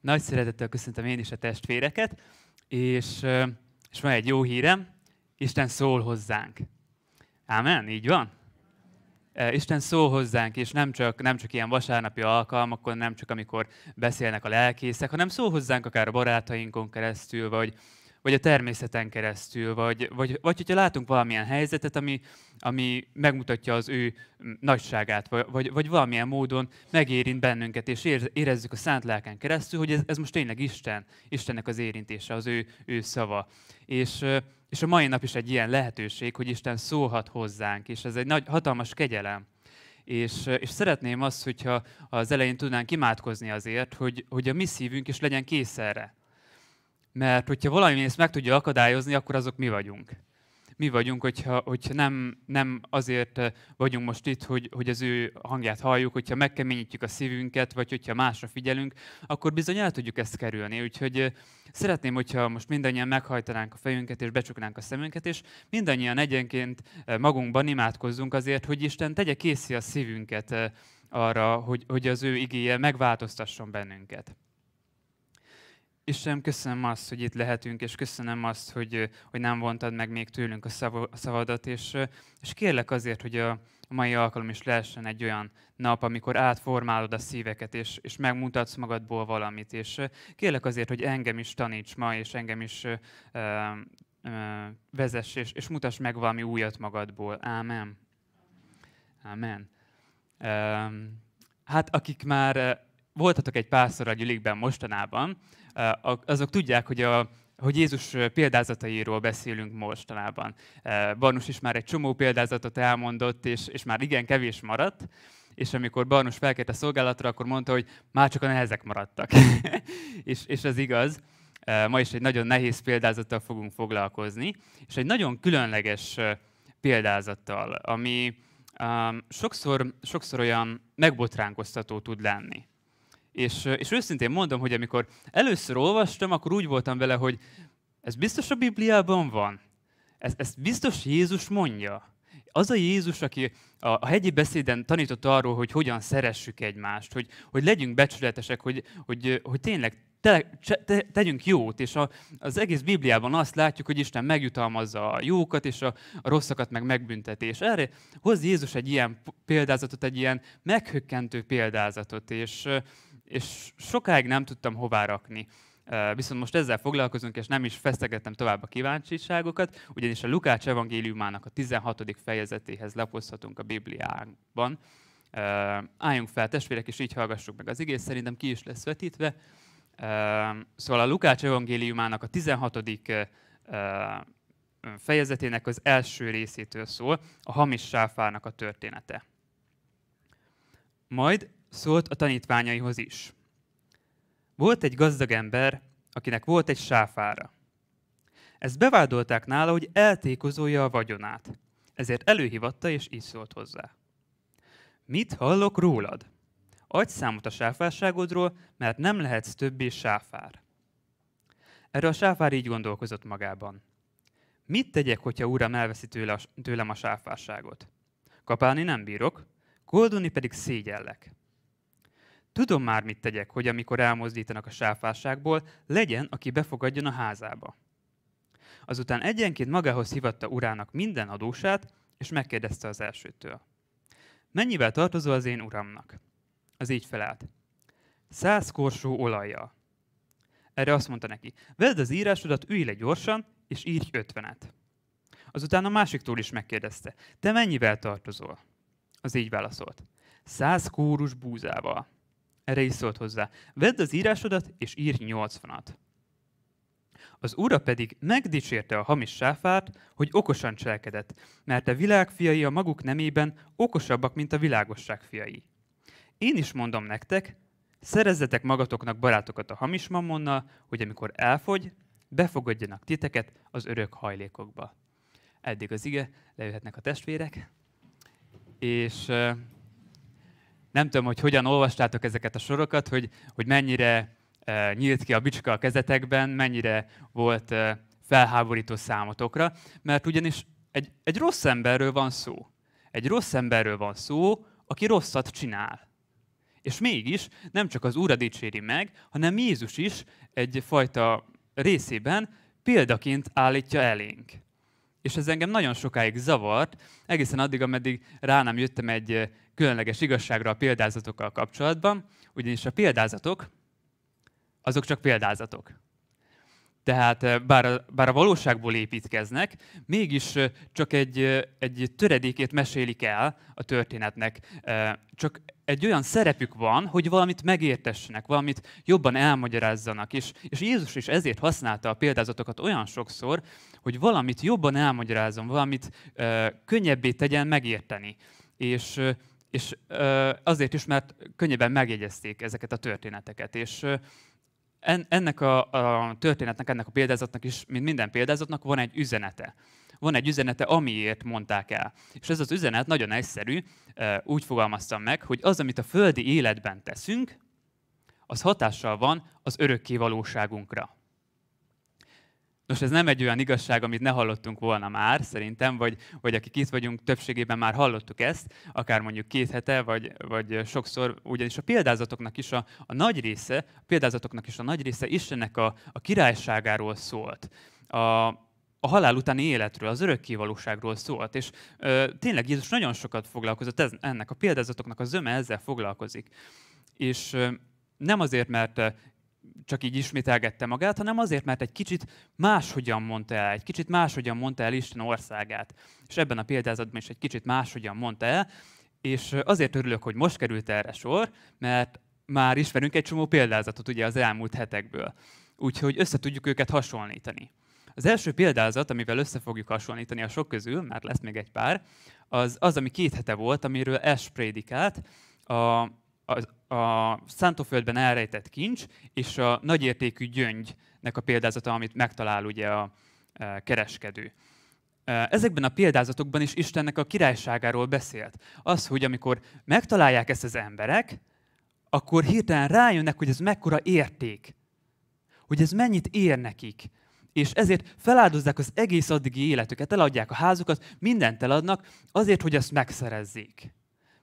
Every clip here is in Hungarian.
Nagy szeretettel köszöntöm én is a testvéreket, és, és van egy jó hírem, Isten szól hozzánk. Ámen, így van? Isten szól hozzánk, és nem csak, nem csak ilyen vasárnapi alkalmakon, nem csak amikor beszélnek a lelkészek, hanem szól hozzánk akár a barátainkon keresztül, vagy, vagy a természeten keresztül, vagy, vagy, vagy hogyha látunk valamilyen helyzetet, ami, ami megmutatja az ő nagyságát, vagy, vagy, vagy valamilyen módon megérint bennünket, és érezzük a szánt lelken keresztül, hogy ez, ez most tényleg Isten, Istennek az érintése, az ő, ő szava. És, és a mai nap is egy ilyen lehetőség, hogy Isten szólhat hozzánk, és ez egy nagy, hatalmas kegyelem. És, és szeretném azt, hogyha az elején tudnánk imádkozni azért, hogy, hogy a mi szívünk is legyen kész erre mert hogyha valami ezt meg tudja akadályozni, akkor azok mi vagyunk. Mi vagyunk, hogyha, hogyha nem, nem azért vagyunk most itt, hogy, hogy az ő hangját halljuk, hogyha megkeményítjük a szívünket, vagy hogyha másra figyelünk, akkor bizony el tudjuk ezt kerülni. Úgyhogy szeretném, hogyha most mindannyian meghajtanánk a fejünket, és becsuknánk a szemünket, és mindannyian egyenként magunkban imádkozzunk azért, hogy Isten tegye készi a szívünket arra, hogy, hogy az ő igéje megváltoztasson bennünket. Istenem, köszönöm azt, hogy itt lehetünk, és köszönöm azt, hogy, hogy nem vontad meg még tőlünk a szavadat, és, és kérlek azért, hogy a, a mai alkalom is lehessen egy olyan nap, amikor átformálod a szíveket, és, és megmutatsz magadból valamit, és kérlek azért, hogy engem is taníts ma, és engem is ö, ö, vezess, és, és mutass meg valami újat magadból. Ámen. Ámen. Hát akik már voltatok egy párszor a gyülikben mostanában, azok tudják, hogy a, hogy Jézus példázatairól beszélünk mostanában. Barnus is már egy csomó példázatot elmondott, és, és már igen kevés maradt, és amikor Barnus a szolgálatra, akkor mondta, hogy már csak a nehezek maradtak. és, és ez igaz. Ma is egy nagyon nehéz példázattal fogunk foglalkozni, és egy nagyon különleges példázattal, ami um, sokszor, sokszor olyan megbotránkoztató tud lenni. És, és őszintén mondom, hogy amikor először olvastam, akkor úgy voltam vele, hogy ez biztos a Bibliában van. Ez, ezt biztos Jézus mondja. Az a Jézus, aki a, a hegyi beszéden tanított arról, hogy hogyan szeressük egymást, hogy, hogy legyünk becsületesek, hogy, hogy, hogy tényleg te, te, tegyünk jót, és a, az egész Bibliában azt látjuk, hogy Isten megjutalmazza a jókat, és a, a rosszakat meg megbünteti. És erre hoz Jézus egy ilyen példázatot, egy ilyen meghökkentő példázatot, és, és sokáig nem tudtam hová rakni. Viszont most ezzel foglalkozunk, és nem is fesztegettem tovább a kíváncsiságokat, ugyanis a Lukács evangéliumának a 16. fejezetéhez lapozhatunk a Bibliánkban. Álljunk fel, testvérek, és így hallgassuk meg az igény, szerintem ki is lesz vetítve. Szóval a Lukács evangéliumának a 16. fejezetének az első részétől szól, a hamis sáfárnak a története. Majd szólt a tanítványaihoz is. Volt egy gazdag ember, akinek volt egy sáfára. Ezt bevádolták nála, hogy eltékozolja a vagyonát. Ezért előhívatta, és így szólt hozzá. Mit hallok rólad? Adj számot a sáfárságodról, mert nem lehetsz többé sáfár. Erre a sáfár így gondolkozott magában. Mit tegyek, hogyha uram elveszi tőle, tőlem a sáfárságot? Kapálni nem bírok, koldulni pedig szégyellek. Tudom már, mit tegyek, hogy amikor elmozdítanak a sáfárságból, legyen, aki befogadjon a házába. Azután egyenként magához hívatta urának minden adósát, és megkérdezte az elsőtől. Mennyivel tartozol az én uramnak? Az így felállt. Száz korsó olajjal. Erre azt mondta neki, vedd az írásodat, ülj le gyorsan, és írj ötvenet. Azután a másiktól is megkérdezte, te mennyivel tartozol? Az így válaszolt. Száz kórus búzával. Erre is szólt hozzá, vedd az írásodat, és írj nyolcvanat. Az ura pedig megdicsérte a hamis sáfárt, hogy okosan cselekedett, mert a világ fiai a maguk nemében okosabbak, mint a világosság fiai. Én is mondom nektek, szerezzetek magatoknak barátokat a hamis mammonnal, hogy amikor elfogy, befogadjanak titeket az örök hajlékokba. Eddig az ige, lejöhetnek a testvérek, és nem tudom, hogy hogyan olvastátok ezeket a sorokat, hogy, hogy mennyire e, nyílt ki a bicska a kezetekben, mennyire volt e, felháborító számotokra, mert ugyanis egy, egy rossz emberről van szó. Egy rossz emberről van szó, aki rosszat csinál. És mégis nem csak az Úr dicséri meg, hanem Jézus is egyfajta részében példaként állítja elénk. És ez engem nagyon sokáig zavart, egészen addig, ameddig rá nem jöttem egy különleges igazságra a példázatokkal kapcsolatban, ugyanis a példázatok, azok csak példázatok. Tehát eh, bár a, bár a valóságból építkeznek, mégis csak egy, egy töredékét mesélik el a történetnek. Csak egy olyan szerepük van, hogy valamit megértessenek, valamit jobban elmagyarázzanak. És, és Jézus is ezért használta a példázatokat olyan sokszor, hogy valamit jobban elmagyarázzon, valamit könnyebbé tegyen megérteni. És, és azért is, mert könnyebben megjegyezték ezeket a történeteket. És ennek a, a történetnek, ennek a példázatnak is, mint minden példázatnak van egy üzenete. Van egy üzenete, amiért mondták el. És ez az üzenet nagyon egyszerű, úgy fogalmaztam meg, hogy az, amit a földi életben teszünk, az hatással van az örökké valóságunkra. Nos, ez nem egy olyan igazság, amit ne hallottunk volna már, szerintem, vagy, vagy akik itt vagyunk, többségében már hallottuk ezt, akár mondjuk két hete, vagy, vagy sokszor, ugyanis a példázatoknak is a, a nagy része, a példázatoknak is a nagy része Istennek a, a királyságáról szólt. A, a halál utáni életről, az örökkévalóságról szólt. És ö, tényleg Jézus nagyon sokat foglalkozott ez, ennek a példázatoknak a zöme ezzel foglalkozik. És ö, nem azért, mert csak így ismételgette magát, hanem azért, mert egy kicsit máshogyan mondta el, egy kicsit máshogyan mondta el Isten országát. És ebben a példázatban is egy kicsit máshogyan mondta el, és azért örülök, hogy most került erre sor, mert már ismerünk egy csomó példázatot ugye az elmúlt hetekből. Úgyhogy össze tudjuk őket hasonlítani. Az első példázat, amivel össze fogjuk hasonlítani a sok közül, mert lesz még egy pár, az az, ami két hete volt, amiről Es prédikált, a, a, a szántóföldben elrejtett kincs és a nagyértékű gyöngynek a példázata, amit megtalál ugye a, e, kereskedő. E, ezekben a példázatokban is Istennek a királyságáról beszélt. Az, hogy amikor megtalálják ezt az emberek, akkor hirtelen rájönnek, hogy ez mekkora érték. Hogy ez mennyit ér nekik. És ezért feláldozzák az egész addigi életüket, eladják a házukat, mindent eladnak, azért, hogy ezt megszerezzék.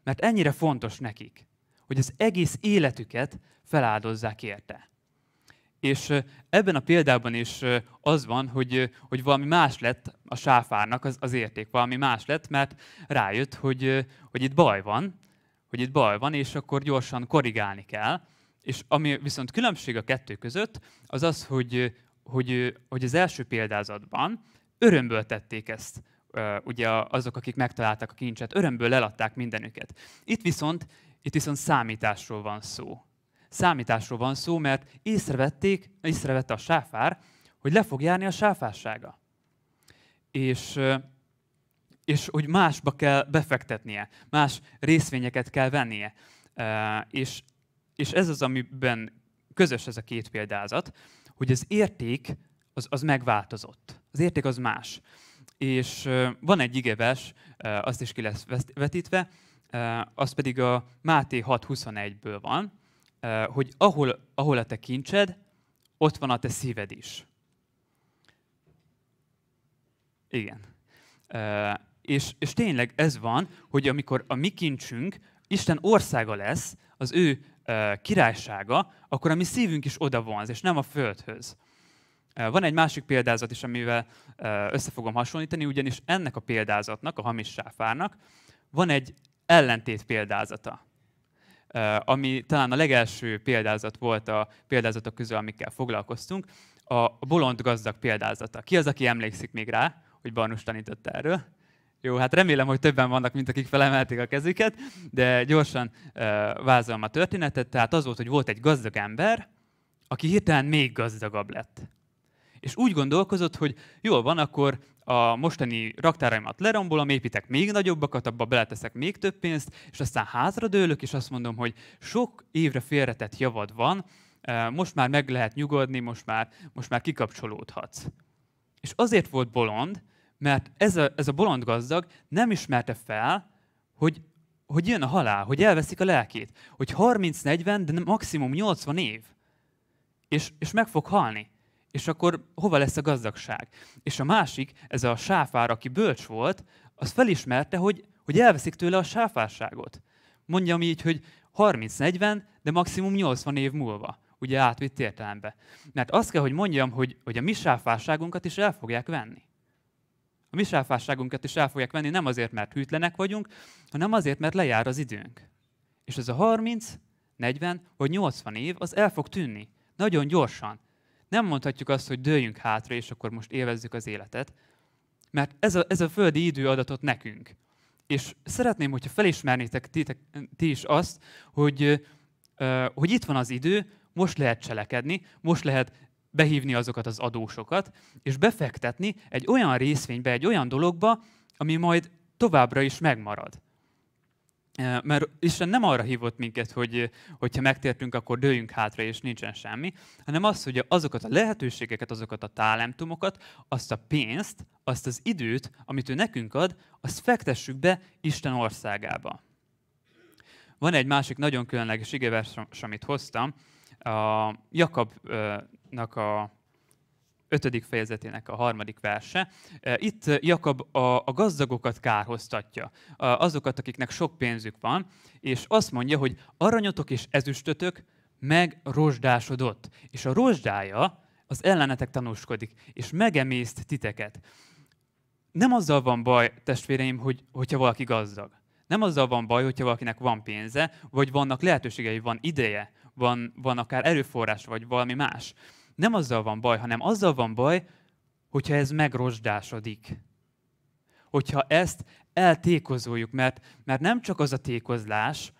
Mert ennyire fontos nekik hogy az egész életüket feláldozzák érte. És ebben a példában is az van, hogy, hogy valami más lett a sáfárnak az, az érték, valami más lett, mert rájött, hogy, hogy itt baj van, hogy itt baj van, és akkor gyorsan korrigálni kell. És ami viszont különbség a kettő között, az az, hogy, hogy, hogy az első példázatban örömből tették ezt ugye azok, akik megtalálták a kincset, örömből eladták mindenüket. Itt viszont itt viszont számításról van szó. Számításról van szó, mert észrevették, észrevette a sáfár, hogy le fog járni a sáfársága. És, és hogy másba kell befektetnie, más részvényeket kell vennie. És, és ez az, amiben közös ez a két példázat, hogy az érték az, az megváltozott. Az érték az más. És van egy igeves, azt is ki lesz vetítve, az pedig a Máté 6.21-ből van, hogy ahol, ahol a te kincsed, ott van a te szíved is. Igen. És, és tényleg ez van, hogy amikor a mi kincsünk Isten országa lesz, az ő királysága, akkor a mi szívünk is oda vonz, és nem a földhöz. Van egy másik példázat is, amivel össze fogom hasonlítani, ugyanis ennek a példázatnak, a hamis sáfárnak van egy ellentét példázata, ami talán a legelső példázat volt a példázatok közül, amikkel foglalkoztunk, a bolond gazdag példázata. Ki az, aki emlékszik még rá, hogy Barnus tanított erről? Jó, hát remélem, hogy többen vannak, mint akik felemelték a kezüket, de gyorsan uh, vázolom a történetet. Tehát az volt, hogy volt egy gazdag ember, aki hirtelen még gazdagabb lett. És úgy gondolkozott, hogy jól van, akkor a mostani raktáraimat lerombolom, építek még nagyobbakat, abba beleteszek még több pénzt, és aztán hátradőlök, és azt mondom, hogy sok évre félretett javad van, most már meg lehet nyugodni, most már, most már kikapcsolódhatsz. És azért volt bolond, mert ez a, ez a bolond gazdag nem ismerte fel, hogy, hogy jön a halál, hogy elveszik a lelkét, hogy 30-40, de maximum 80 év, és, és meg fog halni és akkor hova lesz a gazdagság? És a másik, ez a sáfár, aki bölcs volt, az felismerte, hogy, hogy elveszik tőle a sáfárságot. Mondjam így, hogy, 30-40, de maximum 80 év múlva, ugye átvitt értelembe. Mert azt kell, hogy mondjam, hogy, hogy a mi sáfásságunkat is el fogják venni. A mi sáfásságunkat is el fogják venni, nem azért, mert hűtlenek vagyunk, hanem azért, mert lejár az időnk. És ez a 30, 40 vagy 80 év, az el fog tűnni. Nagyon gyorsan. Nem mondhatjuk azt, hogy dőljünk hátra, és akkor most élvezzük az életet, mert ez a, ez a földi idő adatot nekünk. És szeretném, hogyha felismernétek ti, ti is azt, hogy, hogy itt van az idő, most lehet cselekedni, most lehet behívni azokat az adósokat, és befektetni egy olyan részvénybe, egy olyan dologba, ami majd továbbra is megmarad. Mert Isten nem arra hívott minket, hogy hogyha megtértünk, akkor dőjünk hátra, és nincsen semmi, hanem az, hogy azokat a lehetőségeket, azokat a talentumokat, azt a pénzt, azt az időt, amit ő nekünk ad, azt fektessük be Isten országába. Van egy másik nagyon különleges igevers, amit hoztam, a Jakabnak a ötödik fejezetének a harmadik verse. E, itt Jakab a, gazdagokat kárhoztatja, azokat, akiknek sok pénzük van, és azt mondja, hogy aranyotok és ezüstötök meg rozsdásodott. És a rozsdája az ellenetek tanúskodik, és megemészt titeket. Nem azzal van baj, testvéreim, hogy, hogyha valaki gazdag. Nem azzal van baj, hogyha valakinek van pénze, vagy vannak lehetőségei, van ideje, van, van akár erőforrás, vagy valami más nem azzal van baj, hanem azzal van baj, hogyha ez megrosdásodik. Hogyha ezt eltékozoljuk, mert, mert nem csak az a tékozlás,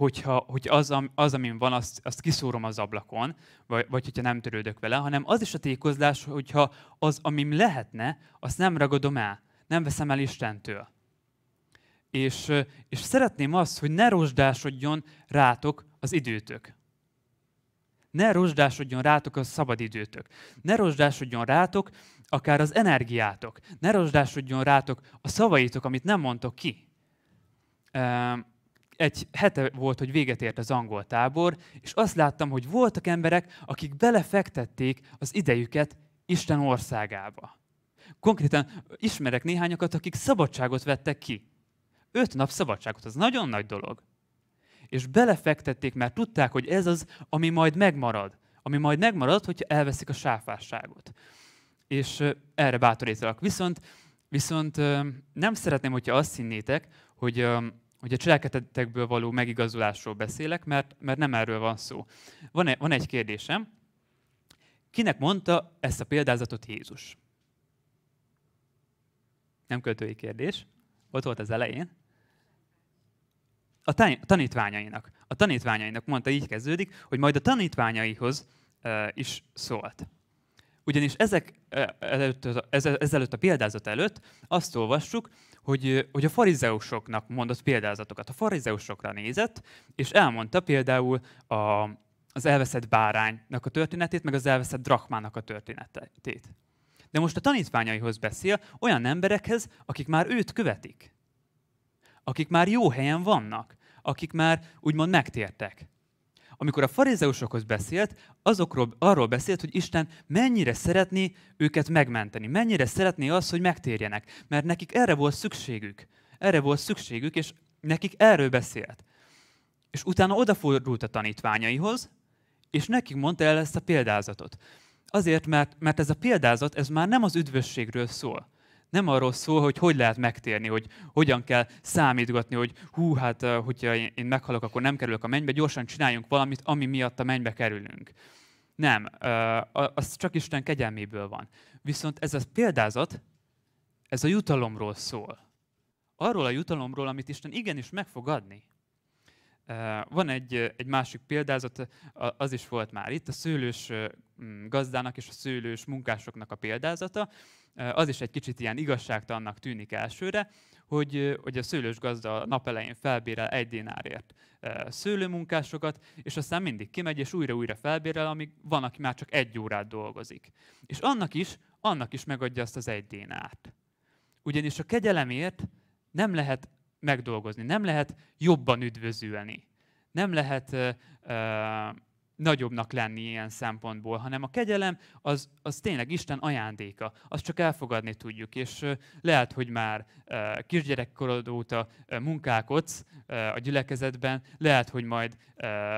hogyha, hogy az, az, amin van, azt, azt kiszórom az ablakon, vagy, vagy hogyha nem törődök vele, hanem az is a tékozlás, hogyha az, amim lehetne, azt nem ragadom el, nem veszem el Istentől. És, és szeretném azt, hogy ne rozsdásodjon rátok az időtök. Ne rozsdásodjon rátok a szabadidőtök. Ne rozsdásodjon rátok akár az energiátok. Ne rozsdásodjon rátok a szavaitok, amit nem mondtok ki. Egy hete volt, hogy véget ért az angol tábor, és azt láttam, hogy voltak emberek, akik belefektették az idejüket Isten országába. Konkrétan ismerek néhányakat, akik szabadságot vettek ki. Öt nap szabadságot, az nagyon nagy dolog és belefektették, mert tudták, hogy ez az, ami majd megmarad. Ami majd megmarad, hogyha elveszik a sáfásságot. És erre bátorítalak. Viszont, viszont nem szeretném, hogyha azt hinnétek, hogy, hogy a cselekedetekből való megigazulásról beszélek, mert, mert nem erről van szó. Van, egy, van egy kérdésem. Kinek mondta ezt a példázatot Jézus? Nem költői kérdés. Ott volt az elején a tanítványainak. A tanítványainak mondta, így kezdődik, hogy majd a tanítványaihoz is szólt. Ugyanis ezek előtt, ezelőtt a példázat előtt azt olvassuk, hogy, hogy a farizeusoknak mondott példázatokat. A farizeusokra nézett, és elmondta például a, az elveszett báránynak a történetét, meg az elveszett drachmának a történetét. De most a tanítványaihoz beszél olyan emberekhez, akik már őt követik akik már jó helyen vannak, akik már úgymond megtértek. Amikor a farizeusokhoz beszélt, azokról, arról beszélt, hogy Isten mennyire szeretné őket megmenteni, mennyire szeretné az, hogy megtérjenek, mert nekik erre volt szükségük. Erre volt szükségük, és nekik erről beszélt. És utána odafordult a tanítványaihoz, és nekik mondta el ezt a példázatot. Azért, mert, mert ez a példázat, ez már nem az üdvösségről szól, nem arról szól, hogy hogy lehet megtérni, hogy hogyan kell számítgatni, hogy hú, hát hogyha én meghalok, akkor nem kerülök a mennybe, gyorsan csináljunk valamit, ami miatt a mennybe kerülünk. Nem, az csak Isten kegyelméből van. Viszont ez a példázat, ez a jutalomról szól. Arról a jutalomról, amit Isten igenis meg fog adni. Van egy, egy másik példázat, az is volt már itt, a szőlős gazdának és a szőlős munkásoknak a példázata az is egy kicsit ilyen igazságtalannak tűnik elsőre, hogy, hogy a szőlős gazda nap elején felbérel egy dinárért szőlőmunkásokat, és aztán mindig kimegy, és újra-újra felbérel, amíg van, aki már csak egy órát dolgozik. És annak is, annak is megadja azt az egy dinárt. Ugyanis a kegyelemért nem lehet megdolgozni, nem lehet jobban üdvözülni. Nem lehet, nagyobbnak lenni ilyen szempontból, hanem a kegyelem az, az tényleg Isten ajándéka. Azt csak elfogadni tudjuk, és lehet, hogy már kisgyerekkorod óta munkálkodsz a gyülekezetben, lehet, hogy majd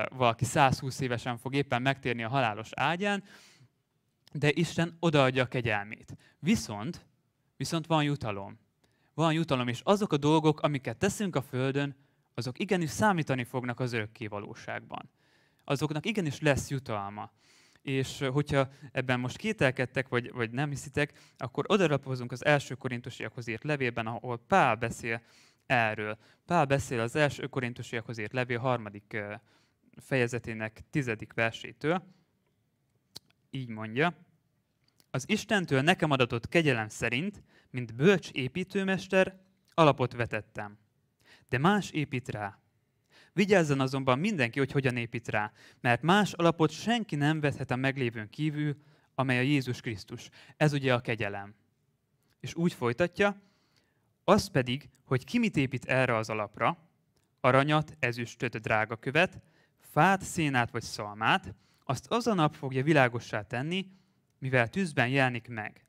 valaki 120 évesen fog éppen megtérni a halálos ágyán, de Isten odaadja a kegyelmét. Viszont, viszont van jutalom. Van jutalom, és azok a dolgok, amiket teszünk a Földön, azok igenis számítani fognak az örökké valóságban. Azoknak igenis lesz jutalma. És hogyha ebben most kételkedtek, vagy, vagy nem hiszitek, akkor odarapozunk az első korintusiakhoz írt levélben, ahol Pál beszél erről. Pál beszél az első korintusiakhoz írt levél harmadik fejezetének tizedik versétől. Így mondja, az Istentől nekem adatott kegyelem szerint, mint bölcs építőmester, alapot vetettem. De más épít rá. Vigyázzon azonban mindenki, hogy hogyan épít rá, mert más alapot senki nem vethet a meglévőn kívül, amely a Jézus Krisztus. Ez ugye a kegyelem. És úgy folytatja, az pedig, hogy ki mit épít erre az alapra, aranyat, ezüstöt, drága követ, fát, szénát vagy szalmát, azt az a nap fogja világossá tenni, mivel tűzben jelenik meg.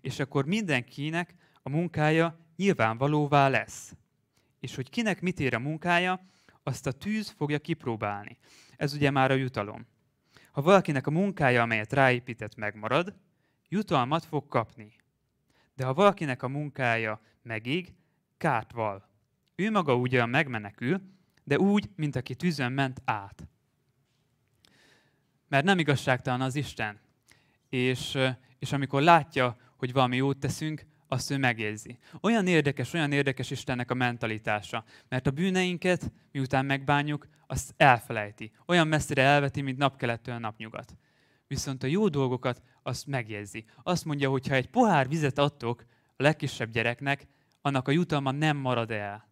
És akkor mindenkinek a munkája nyilvánvalóvá lesz. És hogy kinek mit ér a munkája, azt a tűz fogja kipróbálni. Ez ugye már a jutalom. Ha valakinek a munkája, amelyet ráépített, megmarad, jutalmat fog kapni. De ha valakinek a munkája megég, kárt val. Ő maga ugyan megmenekül, de úgy, mint aki tűzön ment át. Mert nem igazságtalan az Isten. És, és amikor látja, hogy valami jót teszünk, azt ő megérzi. Olyan érdekes, olyan érdekes Istennek a mentalitása, mert a bűneinket, miután megbánjuk, azt elfelejti. Olyan messzire elveti, mint napkelettől napnyugat. Viszont a jó dolgokat azt megérzi. Azt mondja, hogy ha egy pohár vizet adtok a legkisebb gyereknek, annak a jutalma nem marad el.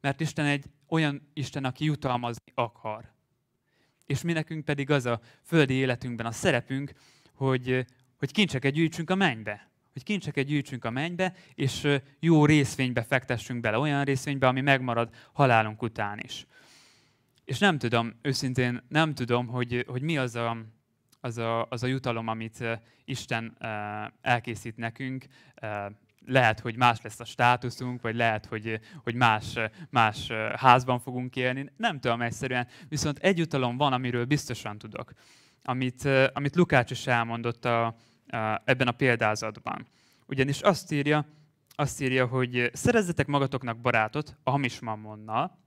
Mert Isten egy olyan Isten, aki jutalmazni akar. És mi nekünk pedig az a földi életünkben a szerepünk, hogy, hogy kincseket gyűjtsünk a mennybe. Hogy kincseket gyűjtsünk a mennybe, és jó részvénybe fektessünk bele, olyan részvénybe, ami megmarad halálunk után is. És nem tudom, őszintén nem tudom, hogy, hogy mi az a, az, a, az a jutalom, amit Isten elkészít nekünk. Lehet, hogy más lesz a státuszunk, vagy lehet, hogy, hogy más, más házban fogunk élni. Nem tudom egyszerűen. Viszont egy jutalom van, amiről biztosan tudok amit, amit Lukács is elmondott a, ebben a példázatban. Ugyanis azt írja, azt írja, hogy szerezzetek magatoknak barátot a hamis mammonnal,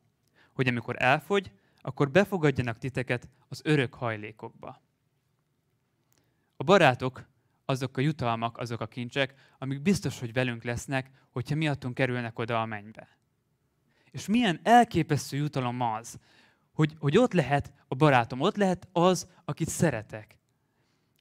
hogy amikor elfogy, akkor befogadjanak titeket az örök hajlékokba. A barátok azok a jutalmak, azok a kincsek, amik biztos, hogy velünk lesznek, hogyha miattunk kerülnek oda a mennybe. És milyen elképesztő jutalom az, hogy, hogy ott lehet a barátom, ott lehet az, akit szeretek.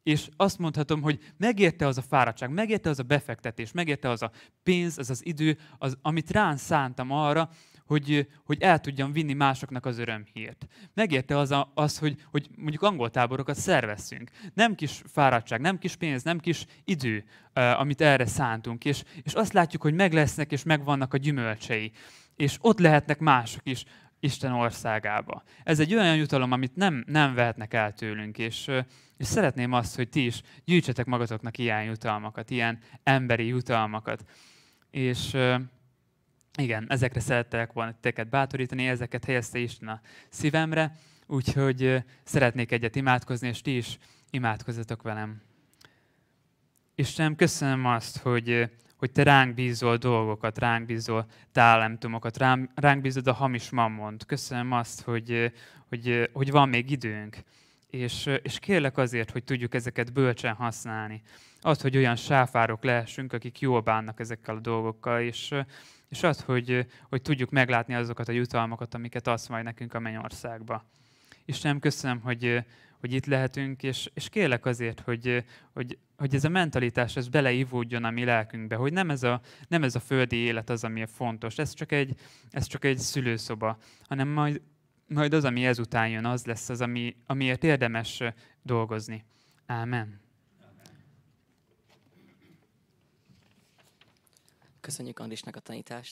És azt mondhatom, hogy megérte az a fáradtság, megérte az a befektetés, megérte az a pénz, az az idő, az, amit rán szántam arra, hogy, hogy el tudjam vinni másoknak az örömhírt. Megérte az, a, az hogy, hogy mondjuk angol táborokat szervezzünk. Nem kis fáradtság, nem kis pénz, nem kis idő, amit erre szántunk. És, és azt látjuk, hogy meg lesznek és megvannak a gyümölcsei. És ott lehetnek mások is, Isten országába. Ez egy olyan jutalom, amit nem, nem vehetnek el tőlünk, és, és szeretném azt, hogy ti is gyűjtsetek magatoknak ilyen jutalmakat, ilyen emberi jutalmakat. És igen, ezekre szerettek volna teket bátorítani, ezeket helyezte Isten a szívemre, úgyhogy szeretnék egyet imádkozni, és ti is imádkozzatok velem. Isten, köszönöm azt, hogy hogy te ránk bízol dolgokat, ránk bízol talentumokat, ránk bízod a hamis mammont. Köszönöm azt, hogy, hogy, hogy van még időnk. És, és kérlek azért, hogy tudjuk ezeket bölcsen használni. Az, hogy olyan sáfárok lehessünk, akik jól bánnak ezekkel a dolgokkal, és, és az, hogy, hogy tudjuk meglátni azokat a jutalmakat, amiket adsz majd nekünk a mennyországba. Istenem, köszönöm, hogy, hogy itt lehetünk, és, és kérlek azért, hogy, hogy, hogy ez a mentalitás ez beleivódjon a mi lelkünkbe, hogy nem ez, a, nem ez a földi élet az, ami fontos, ez csak egy, ez csak egy szülőszoba, hanem majd, majd az, ami ezután jön, az lesz az, ami, amiért érdemes dolgozni. Ámen. Köszönjük Andrisnak a tanítást.